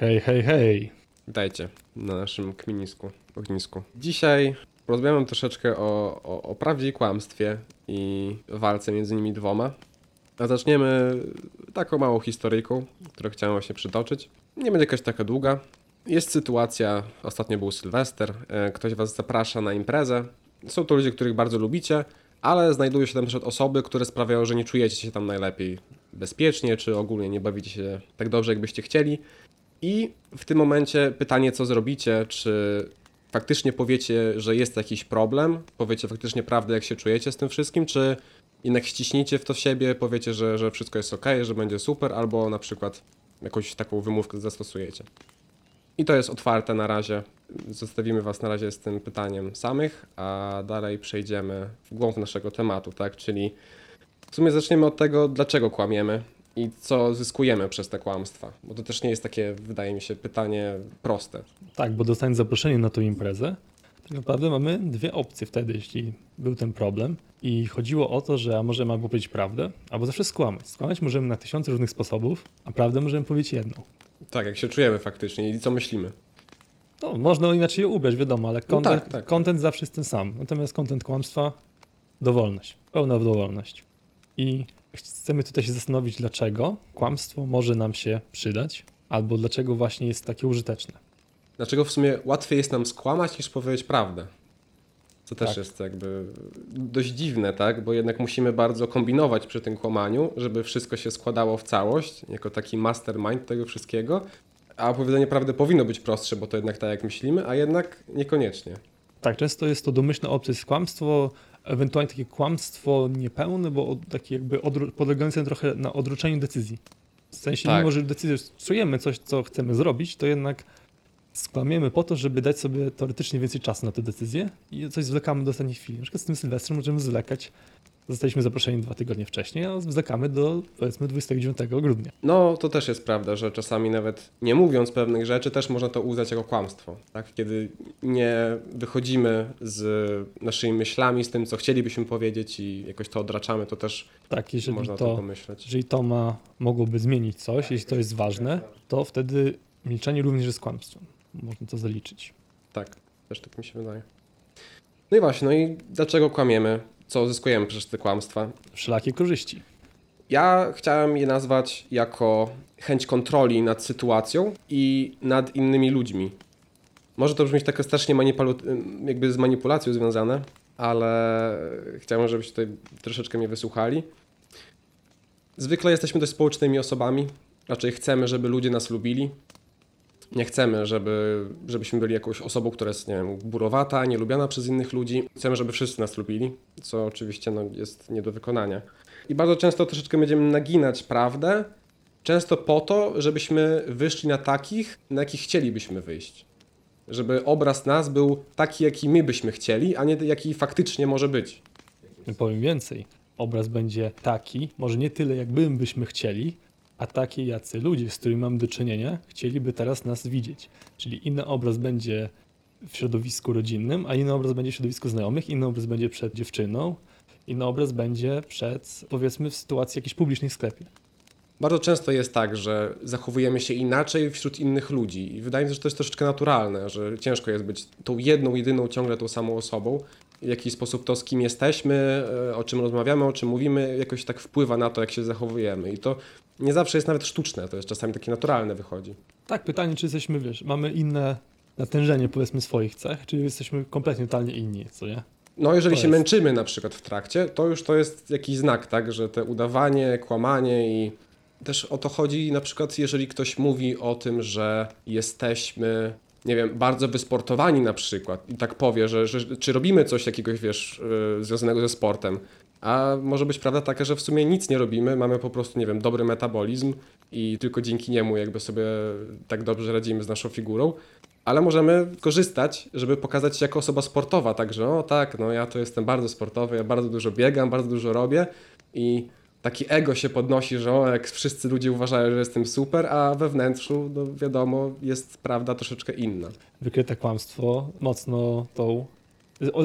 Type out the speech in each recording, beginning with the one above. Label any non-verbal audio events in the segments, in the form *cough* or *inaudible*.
Hej, hej, hej. Witajcie na naszym kminisku, ognisku. Dzisiaj porozmawiam troszeczkę o, o, o prawdzie i kłamstwie i walce między nimi dwoma. A zaczniemy taką małą historyjką, którą chciałem właśnie przytoczyć. Nie będzie jakaś taka długa. Jest sytuacja, ostatnio był Sylwester, e, ktoś was zaprasza na imprezę. Są to ludzie, których bardzo lubicie, ale znajdują się tam przykład osoby, które sprawiają, że nie czujecie się tam najlepiej bezpiecznie, czy ogólnie nie bawicie się tak dobrze, jakbyście chcieli. I w tym momencie pytanie, co zrobicie, czy faktycznie powiecie, że jest jakiś problem, powiecie faktycznie prawdę, jak się czujecie z tym wszystkim, czy jednak ściśniecie w to siebie, powiecie, że, że wszystko jest ok, że będzie super, albo na przykład jakąś taką wymówkę zastosujecie. I to jest otwarte na razie. Zostawimy Was na razie z tym pytaniem samych, a dalej przejdziemy w głąb naszego tematu, tak? Czyli w sumie zaczniemy od tego, dlaczego kłamiemy i co zyskujemy przez te kłamstwa. Bo to też nie jest takie, wydaje mi się, pytanie proste. Tak, bo dostając zaproszenie na tą imprezę, tak naprawdę mamy dwie opcje wtedy, jeśli był ten problem. I chodziło o to, że a możemy albo powiedzieć prawdę, albo zawsze skłamać. Skłamać możemy na tysiące różnych sposobów, a prawdę możemy powiedzieć jedną. Tak, jak się czujemy faktycznie i co myślimy. No, można inaczej je ubrać, wiadomo, ale content, tak, tak. content zawsze jest ten sam. Natomiast content kłamstwa, dowolność, pełna dowolność. I chcemy tutaj się zastanowić, dlaczego kłamstwo może nam się przydać, albo dlaczego właśnie jest takie użyteczne. Dlaczego w sumie łatwiej jest nam skłamać niż powiedzieć prawdę? Co też Tak. jest jakby dość dziwne, tak? Bo jednak musimy bardzo kombinować przy tym kłamaniu, żeby wszystko się składało w całość, jako taki mastermind tego wszystkiego. A opowiadanie prawdy powinno być prostsze, bo to jednak tak jak myślimy, a jednak niekoniecznie. Tak, często jest to domyślne opcja, jest kłamstwo, ewentualnie takie kłamstwo niepełne, bo od- takie jakby polegające trochę na odroczeniu decyzji. W sensie, Tak. mimo że decyzję czujemy coś, co chcemy zrobić, to jednak skłamiemy po to, żeby dać sobie teoretycznie więcej czasu na tę decyzję i coś zwlekamy do ostatniej chwili. Na przykład z tym Sylwestrem możemy zwlekać. Zostaliśmy zaproszeni dwa tygodnie wcześniej, a zwlekamy do powiedzmy 29 grudnia. No, to też jest prawda, że czasami nawet nie mówiąc pewnych rzeczy, też można to uznać jako kłamstwo. Tak? Kiedy nie wychodzimy z naszymi myślami, z tym, co chcielibyśmy powiedzieć i jakoś to odraczamy, to też Tak, jeżeli można to pomyśleć. Jeżeli to ma, mogłoby zmienić coś, jeśli to jest ważne, to wtedy milczenie również jest kłamstwem. Można to zaliczyć. Tak, też tak mi się wydaje. No i właśnie, no i dlaczego kłamiemy? Co zyskujemy przez te kłamstwa? Wszelakie korzyści. Ja chciałem je nazwać jako chęć kontroli nad sytuacją i nad innymi ludźmi. Może to brzmieć tak strasznie jakby z manipulacją związane, ale chciałem, żebyście tutaj troszeczkę mnie wysłuchali. Zwykle jesteśmy dość społecznymi osobami, raczej chcemy, żeby ludzie nas lubili. Nie chcemy, żeby, żebyśmy byli jakąś osobą, która jest, nie wiem, burowata, nielubiana przez innych ludzi. Chcemy, żeby wszyscy nas lubili, co oczywiście no, jest nie do wykonania. I bardzo często troszeczkę będziemy naginać prawdę, często po to, żebyśmy wyszli na takich, na jakich chcielibyśmy wyjść. Żeby obraz nas był taki, jaki my byśmy chcieli, a nie jaki faktycznie może być. Powiem więcej. Obraz będzie taki, może nie tyle, jakby byśmy chcieli, a taki, jacy ludzie, z którymi mamy do czynienia, chcieliby teraz nas widzieć. Czyli inny obraz będzie w środowisku rodzinnym, a inny obraz będzie w środowisku znajomych, inny obraz będzie przed dziewczyną, inny obraz będzie przed, powiedzmy, w sytuacji jakiejś publicznej sklepie. Bardzo często jest tak, że zachowujemy się inaczej wśród innych ludzi i wydaje mi się, że to jest troszeczkę naturalne, że ciężko jest być tą jedną, jedyną, ciągle tą samą osobą. W jaki sposób to, z kim jesteśmy, e, o czym rozmawiamy, o czym mówimy, jakoś tak wpływa na to, jak się zachowujemy. I to nie zawsze jest nawet sztuczne, to jest czasami takie naturalne wychodzi. Tak, pytanie, czy jesteśmy, wiesz, mamy inne natężenie, powiedzmy, swoich cech, czy jesteśmy kompletnie totalnie inni, co nie? No, jeżeli To się jest- męczymy na przykład w trakcie, to już to jest jakiś znak, tak, że te udawanie, kłamanie i też o to chodzi na przykład, jeżeli ktoś mówi o tym, że jesteśmy, nie wiem, bardzo wysportowani na przykład i tak powie, że, że czy robimy coś jakiegoś, wiesz, yy, związanego ze sportem, a może być prawda taka, że w sumie nic nie robimy, mamy po prostu, nie wiem, dobry metabolizm i tylko dzięki niemu jakby sobie tak dobrze radzimy z naszą figurą, ale możemy korzystać, żeby pokazać się jako osoba sportowa, także o tak, no ja to jestem bardzo sportowy, ja bardzo dużo biegam, bardzo dużo robię i taki ego się podnosi, że o, jak wszyscy ludzie uważają, że jestem super, a we wnętrzu, no wiadomo, jest prawda troszeczkę inna. Wykryte kłamstwo mocno tą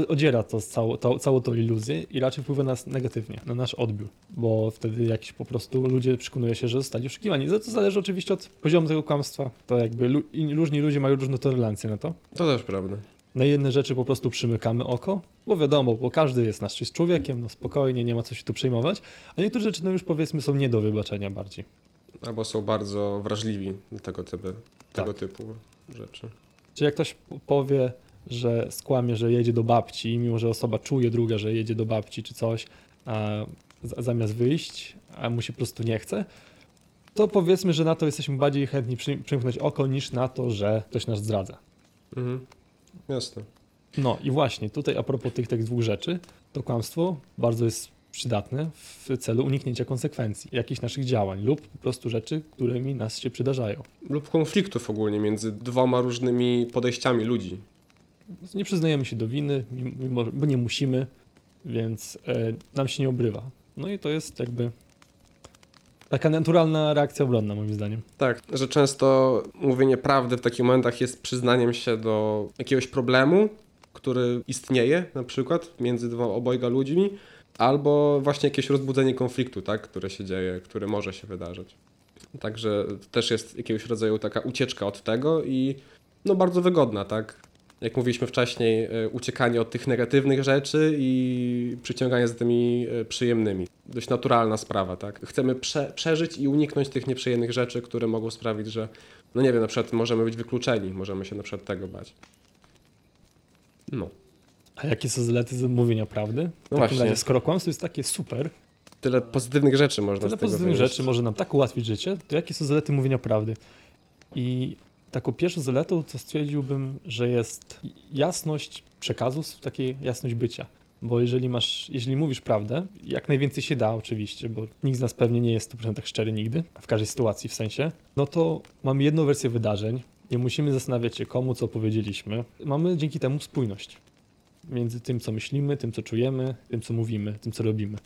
odziera to, całą, to całą tą iluzję i raczej wpływa na nas negatywnie, na nasz odbiór, bo wtedy jakiś po prostu ludzie przekonują się, że zostali oszukiwani. To zależy oczywiście od poziomu tego kłamstwa, to jakby lu- różni ludzie mają różną tolerancję na to. To też prawda. Na jedne rzeczy po prostu przymykamy oko, bo wiadomo, bo każdy jest nasz jest człowiekiem, no spokojnie, nie ma co się tu przejmować, a niektóre rzeczy no już powiedzmy są nie do wybaczenia bardziej. Albo są bardzo wrażliwi na tego typu, tego Tak. typu rzeczy. Czy jak ktoś powie, że skłamie, że jedzie do babci, mimo że osoba czuje druga, że jedzie do babci czy coś, a zamiast wyjść, a mu się po prostu nie chce, to powiedzmy, że na to jesteśmy bardziej chętni przy, przymknąć oko niż na to, że ktoś nas zdradza. Mhm. Jasne. No i właśnie, tutaj a propos tych, tych dwóch rzeczy, to kłamstwo bardzo jest przydatne w celu uniknięcia konsekwencji jakichś naszych działań lub po prostu rzeczy, którymi nas się przydarzają. Lub konfliktów ogólnie między dwoma różnymi podejściami ludzi. Nie przyznajemy się do winy, mimo, bo nie musimy, więc e, nam się nie obrywa. No i to jest jakby taka naturalna reakcja obronna, moim zdaniem. Tak, że często mówienie prawdy w takich momentach jest przyznaniem się do jakiegoś problemu, który istnieje na przykład między dwoma obojga ludźmi, albo właśnie jakieś rozbudzenie konfliktu, tak, które się dzieje, które może się wydarzyć. Także też jest jakiegoś rodzaju taka ucieczka od tego i no bardzo wygodna, tak. Jak mówiliśmy wcześniej, e, uciekanie od tych negatywnych rzeczy i przyciąganie za tymi e, przyjemnymi. Dość naturalna sprawa, tak. Chcemy prze, przeżyć i uniknąć tych nieprzyjemnych rzeczy, które mogą sprawić, że, no nie wiem, na przykład możemy być wykluczeni, możemy się na przykład tego bać. No, A jakie są zalety z mówienia prawdy? W takim właśnie. razie, skoro kłamstwo jest takie super, tyle pozytywnych rzeczy można tyle z tego pozytywnych wynieść. rzeczy może nam tak ułatwić życie, to jakie są zalety mówienia prawdy? I taką pierwszą zaletą to stwierdziłbym, że jest jasność przekazu, takiej jasność bycia. Bo jeżeli masz, jeżeli mówisz prawdę, jak najwięcej się da oczywiście, bo nikt z nas pewnie nie jest w 100% szczery nigdy, w każdej sytuacji w sensie, no to mamy jedną wersję wydarzeń, nie musimy zastanawiać się komu, co powiedzieliśmy. Mamy dzięki temu spójność między tym, co myślimy, tym, co czujemy, tym, co mówimy, tym, co robimy.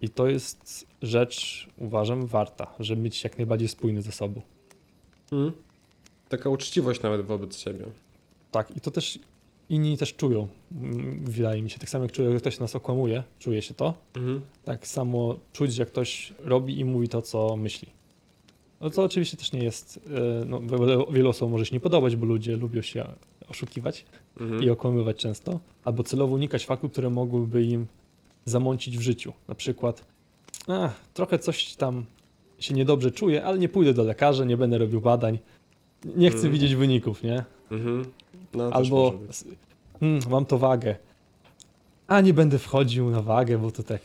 I to jest rzecz, uważam, warta, żeby być jak najbardziej spójny ze sobą. Mhm. Taka uczciwość nawet wobec siebie. Tak, i to też inni też czują, mm, wydaje mi się. Tak samo jak czuję, że ktoś nas okłamuje, czuje się to, Mhm. tak samo czuć, że ktoś robi i mówi to, co myśli. No to oczywiście też nie jest, e, no, wiele- wielu osobom może się nie podobać, bo ludzie lubią się oszukiwać Mhm. i okłamywać często, albo celowo unikać faktów, które mogłyby im zamącić w życiu. Na przykład, trochę coś tam się niedobrze czuję, ale nie pójdę do lekarza, nie będę robił badań, nie chcę Mhm. widzieć wyników, nie? Mhm. No, Albo hmm, mam to wagę. A nie będę wchodził na wagę, bo to tak.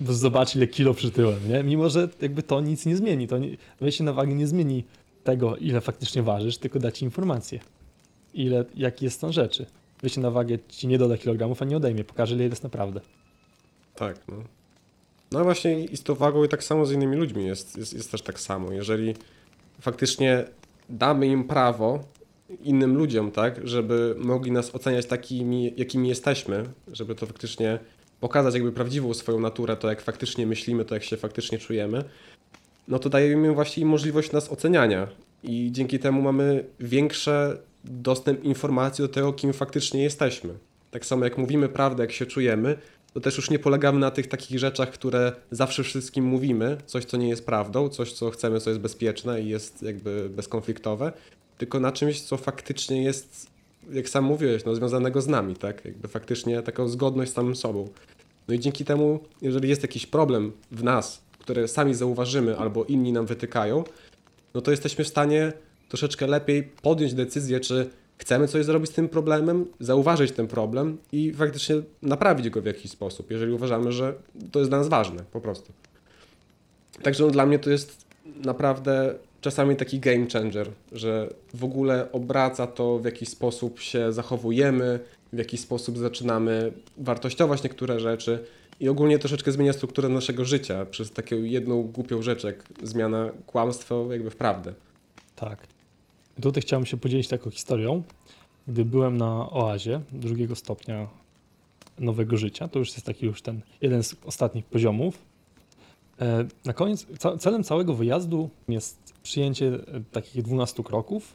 Bo zobacz, ile kilo przytyłem, nie? Mimo, że jakby to nic nie zmieni. To nie, wejście na wagę nie zmieni tego, ile faktycznie ważysz, tylko da ci informację. Ile, jaki jest stan rzeczy. Wejście na wagę ci nie doda kilogramów, a nie odejmie. Pokaże, ile jest naprawdę. Tak, no. No właśnie i z tą wagą i tak samo z innymi ludźmi jest, jest, jest też tak samo. Jeżeli faktycznie damy im prawo, innym ludziom, tak, żeby mogli nas oceniać takimi, jakimi jesteśmy, żeby to faktycznie pokazać jakby prawdziwą swoją naturę, to jak faktycznie myślimy, to jak się faktycznie czujemy, no to dajemy właśnie możliwość nas oceniania i dzięki temu mamy większy dostęp informacji do tego, kim faktycznie jesteśmy. Tak samo jak mówimy prawdę, jak się czujemy, to też już nie polegamy na tych takich rzeczach, które zawsze wszystkim mówimy, coś co nie jest prawdą, coś co chcemy, co jest bezpieczne i jest jakby bezkonfliktowe, tylko na czymś, co faktycznie jest, jak sam mówiłeś, no, związanego z nami, tak? Jakby faktycznie taką zgodność z samym sobą. No i dzięki temu, jeżeli jest jakiś problem w nas, który sami zauważymy albo inni nam wytykają, no to jesteśmy w stanie troszeczkę lepiej podjąć decyzję, czy chcemy coś zrobić z tym problemem, zauważyć ten problem i faktycznie naprawić go w jakiś sposób, jeżeli uważamy, że to jest dla nas ważne, po prostu. Także no, dla mnie to jest naprawdę czasami taki game changer, że w ogóle obraca to, w jaki sposób się zachowujemy, w jaki sposób zaczynamy wartościować niektóre rzeczy i ogólnie troszeczkę zmienia strukturę naszego życia przez taką jedną głupią rzecz, jak zmiana kłamstwa jakby w prawdę. Tak. Tutaj chciałem się podzielić taką historią. Gdy byłem na oazie drugiego stopnia nowego życia, to już jest taki już ten jeden z ostatnich poziomów. E, Na koniec, celem całego wyjazdu jest przyjęcie e, takich 12 kroków,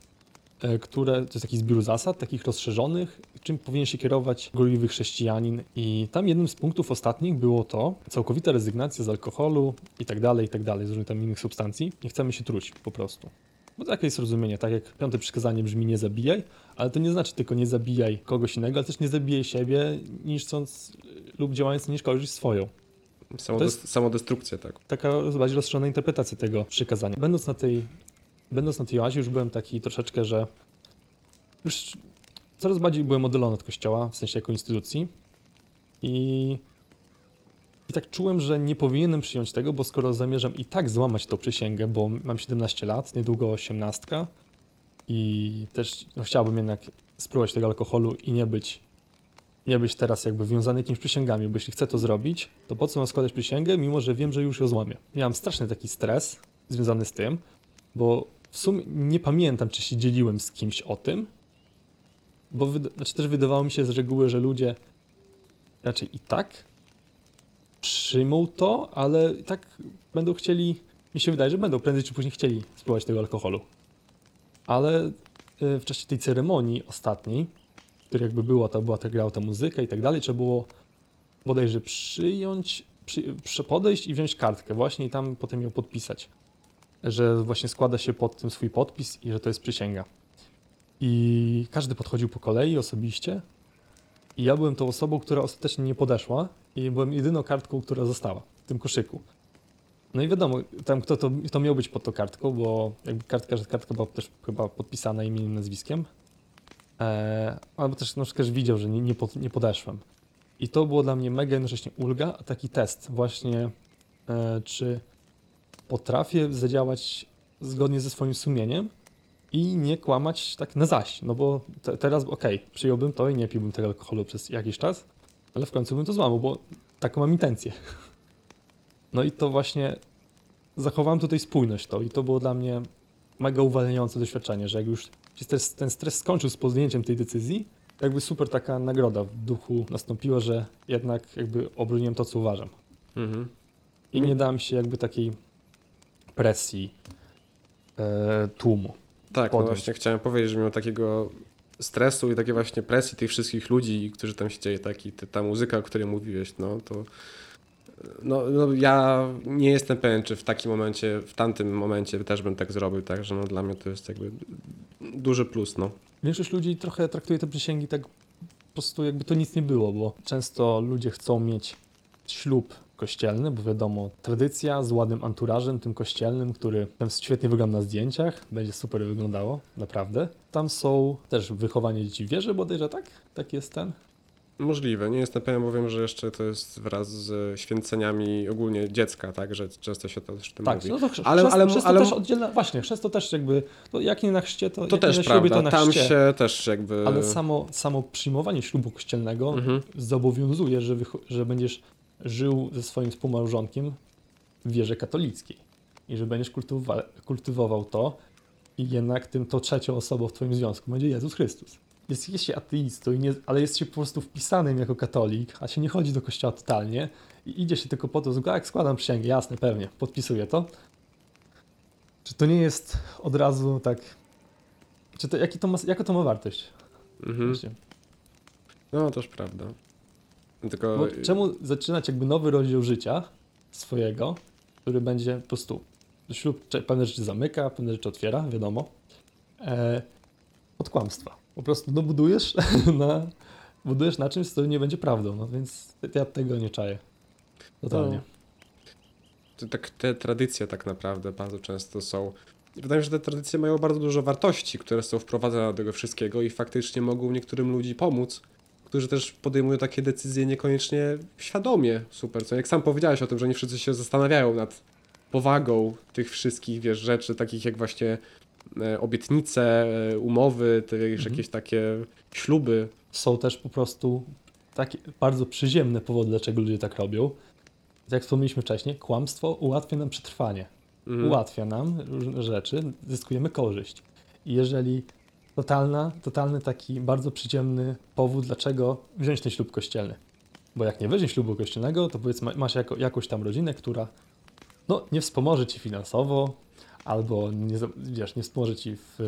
e, które to jest taki zbiór zasad, takich rozszerzonych, czym powinien się kierować gorliwy chrześcijanin. I tam jednym z punktów ostatnich było to całkowita rezygnacja z alkoholu i tak dalej, i tak dalej, z różnych tam innych substancji. Nie chcemy się truć po prostu. Bo takie jest rozumienie, tak jak piąte przykazanie brzmi nie zabijaj, ale to nie znaczy tylko nie zabijaj kogoś innego, ale też nie zabijaj siebie, niszcząc lub działając na niekorzyść swoją. Jest- Samodestrukcja, tak. Taka bardziej rozszerzona interpretacja tego przykazania. Będąc na tej, będąc na tej oazie już byłem taki troszeczkę, że już coraz bardziej byłem oddalony od kościoła, w sensie jako instytucji i, i tak czułem, że nie powinienem przyjąć tego, bo skoro zamierzam i tak złamać tą przysięgę, bo mam 17 lat, niedługo 18 i też no, chciałbym jednak spróbować tego alkoholu i nie być nie być teraz jakby wiązany jakimiś przysięgami, bo jeśli chcę to zrobić, to po co mam składać przysięgę, mimo że wiem, że już ją złamię. Miałem straszny taki stres związany z tym, bo w sumie nie pamiętam, czy się dzieliłem z kimś o tym, bo znaczy też wydawało mi się z reguły, że ludzie raczej i tak przyjmą to, ale i tak będą chcieli, mi się wydaje, że będą prędzej czy później chcieli spróbować tego alkoholu. Ale y, w czasie tej ceremonii ostatniej, który jakby było, to była ta grała ta muzyka i tak dalej, trzeba było bodajże przyjąć, przy, przy, podejść i wziąć kartkę właśnie i tam potem ją podpisać. Że właśnie składa się pod tym swój podpis i że to jest przysięga. I każdy podchodził po kolei osobiście i ja byłem tą osobą, która ostatecznie nie podeszła i byłem jedyną kartką, która została w tym koszyku. No i wiadomo, tam kto to, to miał być pod tą kartką, bo jakby kartka, że kartka była też chyba podpisana imieniem, nazwiskiem. Eee, albo też na przykład widział, że nie, nie, pod, nie podeszłem. I to było dla mnie mega jednocześnie ulga, a taki test właśnie, e, czy potrafię zadziałać zgodnie ze swoim sumieniem i nie kłamać tak na zaś. No bo te, teraz, okej, przyjąłbym to i nie piłbym tego alkoholu przez jakiś czas, ale w końcu bym to złamał, bo taką mam intencję. *laughs* No i to właśnie zachowałem tutaj spójność to i to było dla mnie mega uwalniające doświadczenie, że jak już się stres, ten stres skończył z podjęciem tej decyzji, jakby super taka nagroda w duchu nastąpiła, że jednak jakby obroniłem to, co uważam. Mhm. I nie dałem się jakby takiej presji e, tłumu. Tak, no właśnie chciałem powiedzieć, że mimo takiego stresu i takiej właśnie presji tych wszystkich ludzi, którzy tam siedzieli, tak, i ta muzyka, o której mówiłeś, no to no, no ja nie jestem pewien, czy w takim momencie, w tamtym momencie też bym tak zrobił, także no dla mnie to jest jakby duży plus, no. Większość ludzi trochę traktuje te przysięgi tak po prostu jakby to nic nie było, bo często ludzie chcą mieć ślub kościelny, bo wiadomo, tradycja z ładnym anturażem, tym kościelnym, który tam świetnie wygląda na zdjęciach, będzie super wyglądało, naprawdę. Tam są też wychowanie dzieci w wierze bodajże, tak? Tak jest ten? Możliwe, nie jestem pewien, bo wiem, że jeszcze to jest wraz z święceniami ogólnie dziecka, tak, że często się to też tym Tak, mówi. no to chrzest, Ale- chrzest, ale- chrzest ale- też oddzielna, właśnie, chrzest to też jakby, to jak nie na chrzcie, to, To też na ślubie, prawda, to na tam chrzcie. się też jakby... Ale samo, samo przyjmowanie ślubu kościelnego Mhm. zobowiązuje, że, że będziesz żył ze swoim współmałżonkiem w wierze katolickiej i że będziesz kultywowa- kultywował to i jednak tym to trzecią osobą w twoim związku będzie Jezus Chrystus. Jest, jest się ateistą, i nie, ale jest się po prostu wpisanym jako katolik, a się nie chodzi do kościoła totalnie i idzie się tylko po to, że jak składam przysięgę, jasne, pewnie, podpisuję to. Czy to nie jest od razu tak... Czy to, jaki to ma, jaka to ma wartość? Mhm. Właśnie. No, też prawda. Tylko... Bo czemu zaczynać jakby nowy rozdział życia swojego, który będzie po prostu ślub pewne rzeczy zamyka, pewne rzeczy otwiera, wiadomo, e, od kłamstwa. Po prostu no, budujesz *laughs* na, budujesz na czymś, co nie będzie prawdą, no więc ja tego nie czaję. Totalnie. No. To tak, te tradycje tak naprawdę bardzo często są. Wydaje mi się, że te tradycje mają bardzo dużo wartości, które są wprowadzane do tego wszystkiego i faktycznie mogą niektórym ludzi pomóc, którzy też podejmują takie decyzje niekoniecznie świadomie. Super, co jak sam powiedziałeś o tym, że nie wszyscy się zastanawiają nad powagą tych wszystkich, wiesz, rzeczy, takich jak właśnie obietnice, e, umowy, też Mhm. jakieś takie śluby. Są też po prostu takie bardzo przyziemne powody, dlaczego ludzie tak robią. Jak wspomnieliśmy wcześniej, kłamstwo ułatwia nam przetrwanie. Mhm. ułatwia nam różne rzeczy, zyskujemy korzyść. I jeżeli totalna, totalny taki bardzo przyziemny powód, dlaczego wziąć ten ślub kościelny. Bo jak nie weźmiesz ślubu kościelnego, to powiedzmy masz jako, jakąś tam rodzinę, która no, nie wspomoże ci finansowo, albo nie, wiesz, nie wspomoże ci w,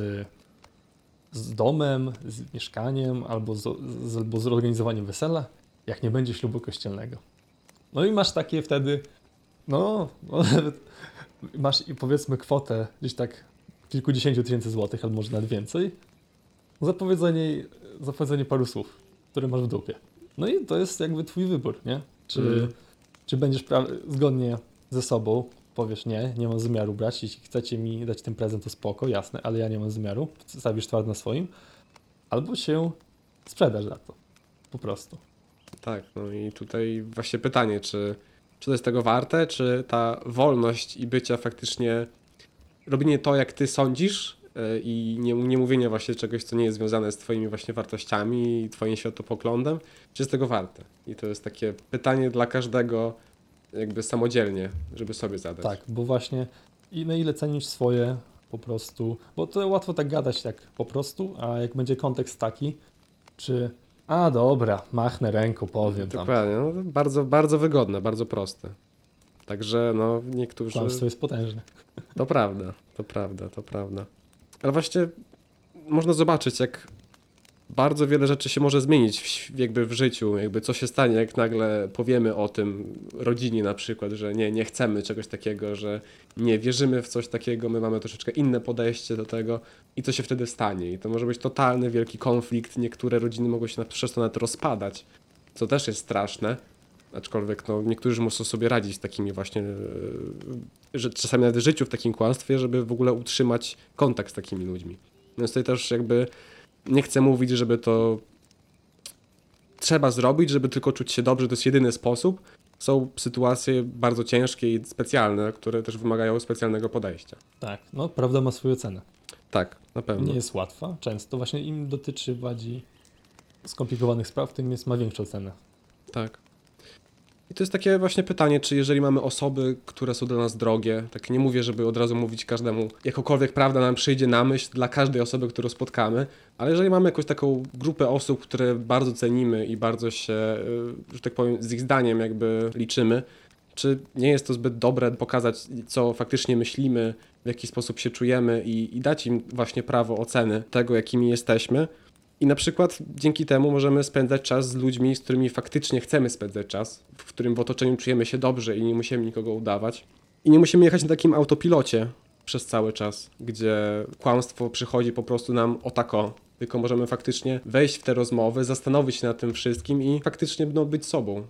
z domem, z mieszkaniem albo z, z, albo z organizowaniem wesela, jak nie będzie ślubu kościelnego. No i masz takie wtedy, no, no *laughs* masz i powiedzmy kwotę gdzieś tak kilkudziesięciu tysięcy złotych, albo może nawet więcej, za powiedzenie, za powiedzenie paru słów, które masz w dupie. No i to jest jakby twój wybór, nie? Czy, Mhm. czy będziesz zgodnie ze sobą, powiesz nie, nie mam zamiaru brać, jeśli chcecie mi dać ten prezent, to spoko, jasne, ale ja nie mam zamiaru, stawisz twardo na swoim, albo się sprzedasz za to, po prostu. Tak, no i tutaj właśnie pytanie, czy, czy to jest tego warte, czy ta wolność i bycia faktycznie, robienie to, jak ty sądzisz yy, i nie, nie mówienie właśnie czegoś, co nie jest związane z twoimi właśnie wartościami i twoim światopoglądem, czy jest tego warte? I to jest takie pytanie dla każdego jakby samodzielnie, żeby sobie zadać. Tak, bo właśnie i na ile cenisz swoje po prostu, bo to łatwo tak gadać tak po prostu, a jak będzie kontekst taki, czy a dobra, machnę ręką, powiem tam, Dokładnie, no, bardzo, bardzo wygodne, bardzo proste. Także no niektórzy... kłamstwo jest potężne. To prawda, to prawda, to prawda. Ale właśnie można zobaczyć, jak bardzo wiele rzeczy się może zmienić w, jakby w życiu, jakby co się stanie, jak nagle powiemy o tym rodzinie na przykład, że nie, nie chcemy czegoś takiego, że nie wierzymy w coś takiego, my mamy troszeczkę inne podejście do tego i co się wtedy stanie. I to może być totalny wielki konflikt, niektóre rodziny mogą się przez to nawet rozpadać, co też jest straszne. Aczkolwiek no, niektórzy muszą sobie radzić z takimi właśnie, e, że czasami nawet życiu w takim kłamstwie, żeby w ogóle utrzymać kontakt z takimi ludźmi. Więc tutaj też jakby nie chcę mówić, żeby to trzeba zrobić, żeby tylko czuć się dobrze, to jest jedyny sposób. Są sytuacje bardzo ciężkie i specjalne, które też wymagają specjalnego podejścia. Tak, no prawda ma swoją cenę. Tak, na pewno. Nie jest łatwa, często właśnie im dotyczy bardziej skomplikowanych spraw, tym jest ma większą cenę. Tak. I to jest takie właśnie pytanie, czy jeżeli mamy osoby, które są dla nas drogie, tak nie mówię, żeby od razu mówić każdemu, jakokolwiek prawda nam przyjdzie na myśl dla każdej osoby, którą spotkamy, ale jeżeli mamy jakąś taką grupę osób, które bardzo cenimy i bardzo się, y, że tak powiem, z ich zdaniem jakby liczymy, czy nie jest to zbyt dobre pokazać, co faktycznie myślimy, w jaki sposób się czujemy i, i dać im właśnie prawo oceny tego, jakimi jesteśmy, i na przykład dzięki temu możemy spędzać czas z ludźmi, z którymi faktycznie chcemy spędzać czas, w którym w otoczeniu czujemy się dobrze i nie musimy nikogo udawać. I nie musimy jechać na takim autopilocie przez cały czas, gdzie kłamstwo przychodzi po prostu nam o tako. Tylko możemy faktycznie wejść w te rozmowy, zastanowić się nad tym wszystkim i faktycznie no, być sobą.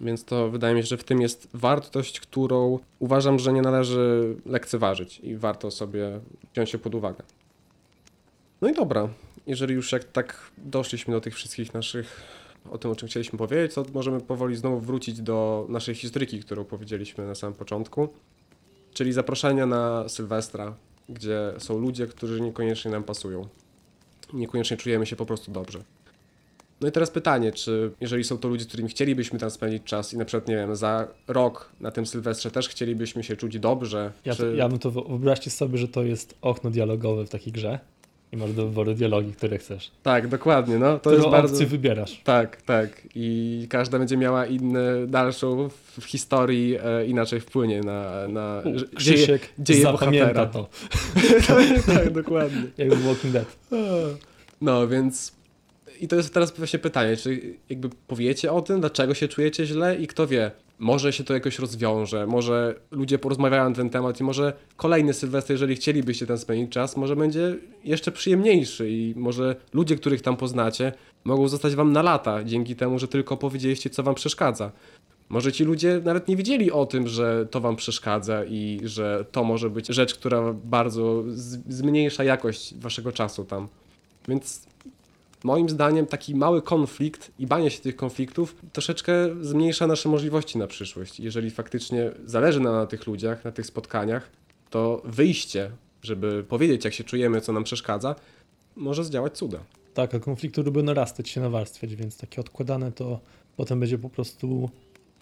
Więc to wydaje mi się, że w tym jest wartość, którą uważam, że nie należy lekceważyć i warto sobie wziąć się pod uwagę. No i dobra, jeżeli już jak tak doszliśmy do tych wszystkich naszych, o tym o czym chcieliśmy powiedzieć, to możemy powoli znowu wrócić do naszej historyki, którą powiedzieliśmy na samym początku, czyli zaproszenia na Sylwestra, gdzie są ludzie, którzy niekoniecznie nam pasują. Niekoniecznie czujemy się po prostu dobrze. No i teraz pytanie, czy jeżeli są to ludzie, z którymi chcielibyśmy tam spędzić czas i na przykład, nie wiem, za rok na tym Sylwestrze też chcielibyśmy się czuć dobrze, Ja, czy... ja bym to, wyobraźcie sobie, że to jest okno dialogowe w takiej grze i masz do wyboru dialogi, które chcesz. Tak, dokładnie, no. To Którą jest bardzo... wybierasz. Tak, tak. I każda będzie miała inny, dalszą w historii e, inaczej wpłynie na, na U, Krzysiek dzieje zapamięta bohatera. to, *laughs* tak, tak, dokładnie. jak w Walking Dead. No, więc i to jest teraz właśnie pytanie, czy jakby powiecie o tym, dlaczego się czujecie źle i kto wie, może się to jakoś rozwiąże, może ludzie porozmawiają na ten temat i może kolejny Sylwester, jeżeli chcielibyście tam spędzić czas, może będzie jeszcze przyjemniejszy i może ludzie, których tam poznacie, mogą zostać wam na lata, dzięki temu, że tylko powiedzieliście, co wam przeszkadza. Może ci ludzie nawet nie wiedzieli o tym, że to wam przeszkadza i że to może być rzecz, która bardzo zmniejsza jakość waszego czasu tam. Więc moim zdaniem taki mały konflikt i banie się tych konfliktów troszeczkę zmniejsza nasze możliwości na przyszłość. Jeżeli faktycznie zależy nam na tych ludziach, na tych spotkaniach, to wyjście, żeby powiedzieć, jak się czujemy, co nam przeszkadza, może zdziałać cuda. Tak, a konflikty lubią narastać się, nawarstwiać, więc takie odkładane to potem będzie po prostu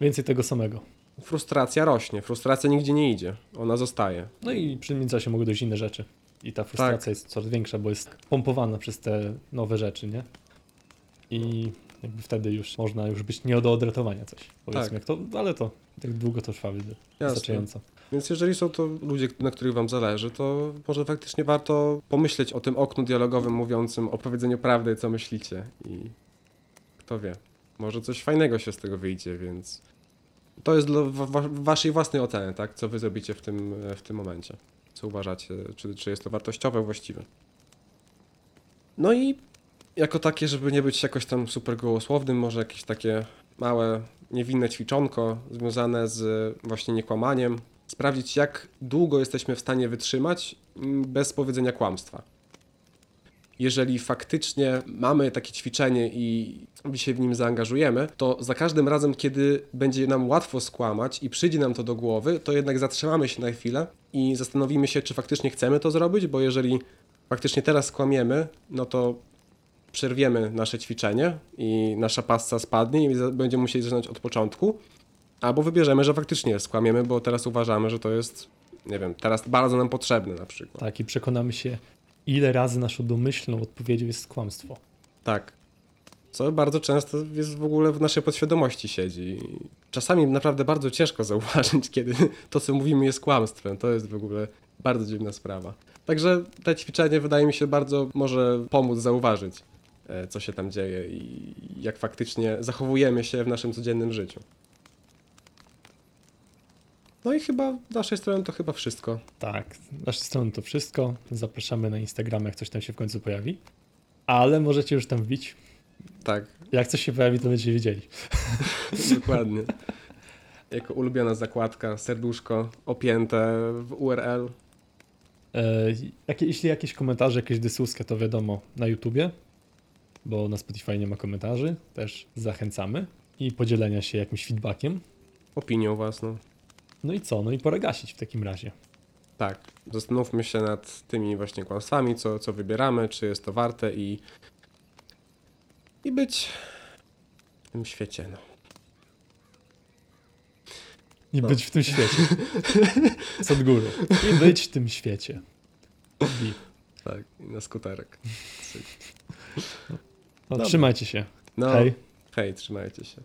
więcej tego samego. Frustracja rośnie, frustracja nigdzie nie idzie, ona zostaje. No i przy międzyczasie mogą dojść inne rzeczy. I ta frustracja Tak. jest coraz większa, bo jest pompowana przez te nowe rzeczy, nie? I jakby wtedy już można już być nie do odratowania coś. Powiedzmy, Tak. jak to, ale to Tak długo to trwa. Wystarczająco. Więc jeżeli są to ludzie, na których wam zależy, to może faktycznie warto pomyśleć o tym oknu dialogowym mówiącym o powiedzeniu prawdy, co myślicie. I kto wie, może coś fajnego się z tego wyjdzie, więc to jest dla wa- wa- waszej własnej oceny, tak? Co wy zrobicie w tym, w tym momencie. Co uważacie, czy, czy jest to wartościowe, właściwe. No i jako takie, żeby nie być jakoś tam super gołosłownym, może jakieś takie małe, niewinne ćwiczonko związane z właśnie niekłamaniem. Sprawdzić, jak długo jesteśmy w stanie wytrzymać mm, bez powiedzenia kłamstwa. Jeżeli faktycznie mamy takie ćwiczenie i się w nim zaangażujemy, to za każdym razem, kiedy będzie nam łatwo skłamać i przyjdzie nam to do głowy, to jednak zatrzymamy się na chwilę i zastanowimy się, czy faktycznie chcemy to zrobić, bo jeżeli faktycznie teraz skłamiemy, no to przerwiemy nasze ćwiczenie i nasza pasca spadnie i będziemy musieli zaczynać od początku. Albo wybierzemy, że faktycznie skłamiemy, bo teraz uważamy, że to jest, nie wiem, teraz bardzo nam potrzebne na przykład. Tak, i przekonamy się, ile razy naszą domyślną odpowiedzią jest kłamstwo. Tak. Co bardzo często jest w ogóle w naszej podświadomości siedzi. Czasami naprawdę bardzo ciężko *laughs* zauważyć, kiedy to, co mówimy, jest kłamstwem. To jest w ogóle bardzo dziwna sprawa. Także te ćwiczenie wydaje mi się bardzo może pomóc zauważyć, e, co się tam dzieje i jak faktycznie zachowujemy się w naszym codziennym życiu. No i chyba z naszej strony to chyba wszystko. Tak, z naszej strony to wszystko. Zapraszamy na Instagram, jak coś tam się w końcu pojawi. Ale możecie już tam wbić. Tak, Jak coś się pojawi, to będziecie wiedzieli. *laughs* Dokładnie. Jako ulubiona zakładka, serduszko opięte w URL. E, jakie, jeśli jakieś komentarze, jakieś dyskusje, to wiadomo na YouTubie, bo na Spotify nie ma komentarzy. Też zachęcamy i podzielenia się jakimś feedbackiem. Opinią własną. No i co? No i pora gasić w takim razie. Tak. Zastanówmy się nad tymi właśnie kłamstwami, co, co wybieramy, czy jest to warte i. i być w tym świecie. No. I No. być w tym świecie. *laughs* Sadhguru. I być w tym świecie. I, Tak, i na skuterek. no, trzymajcie się. No, Hej. hej, trzymajcie się.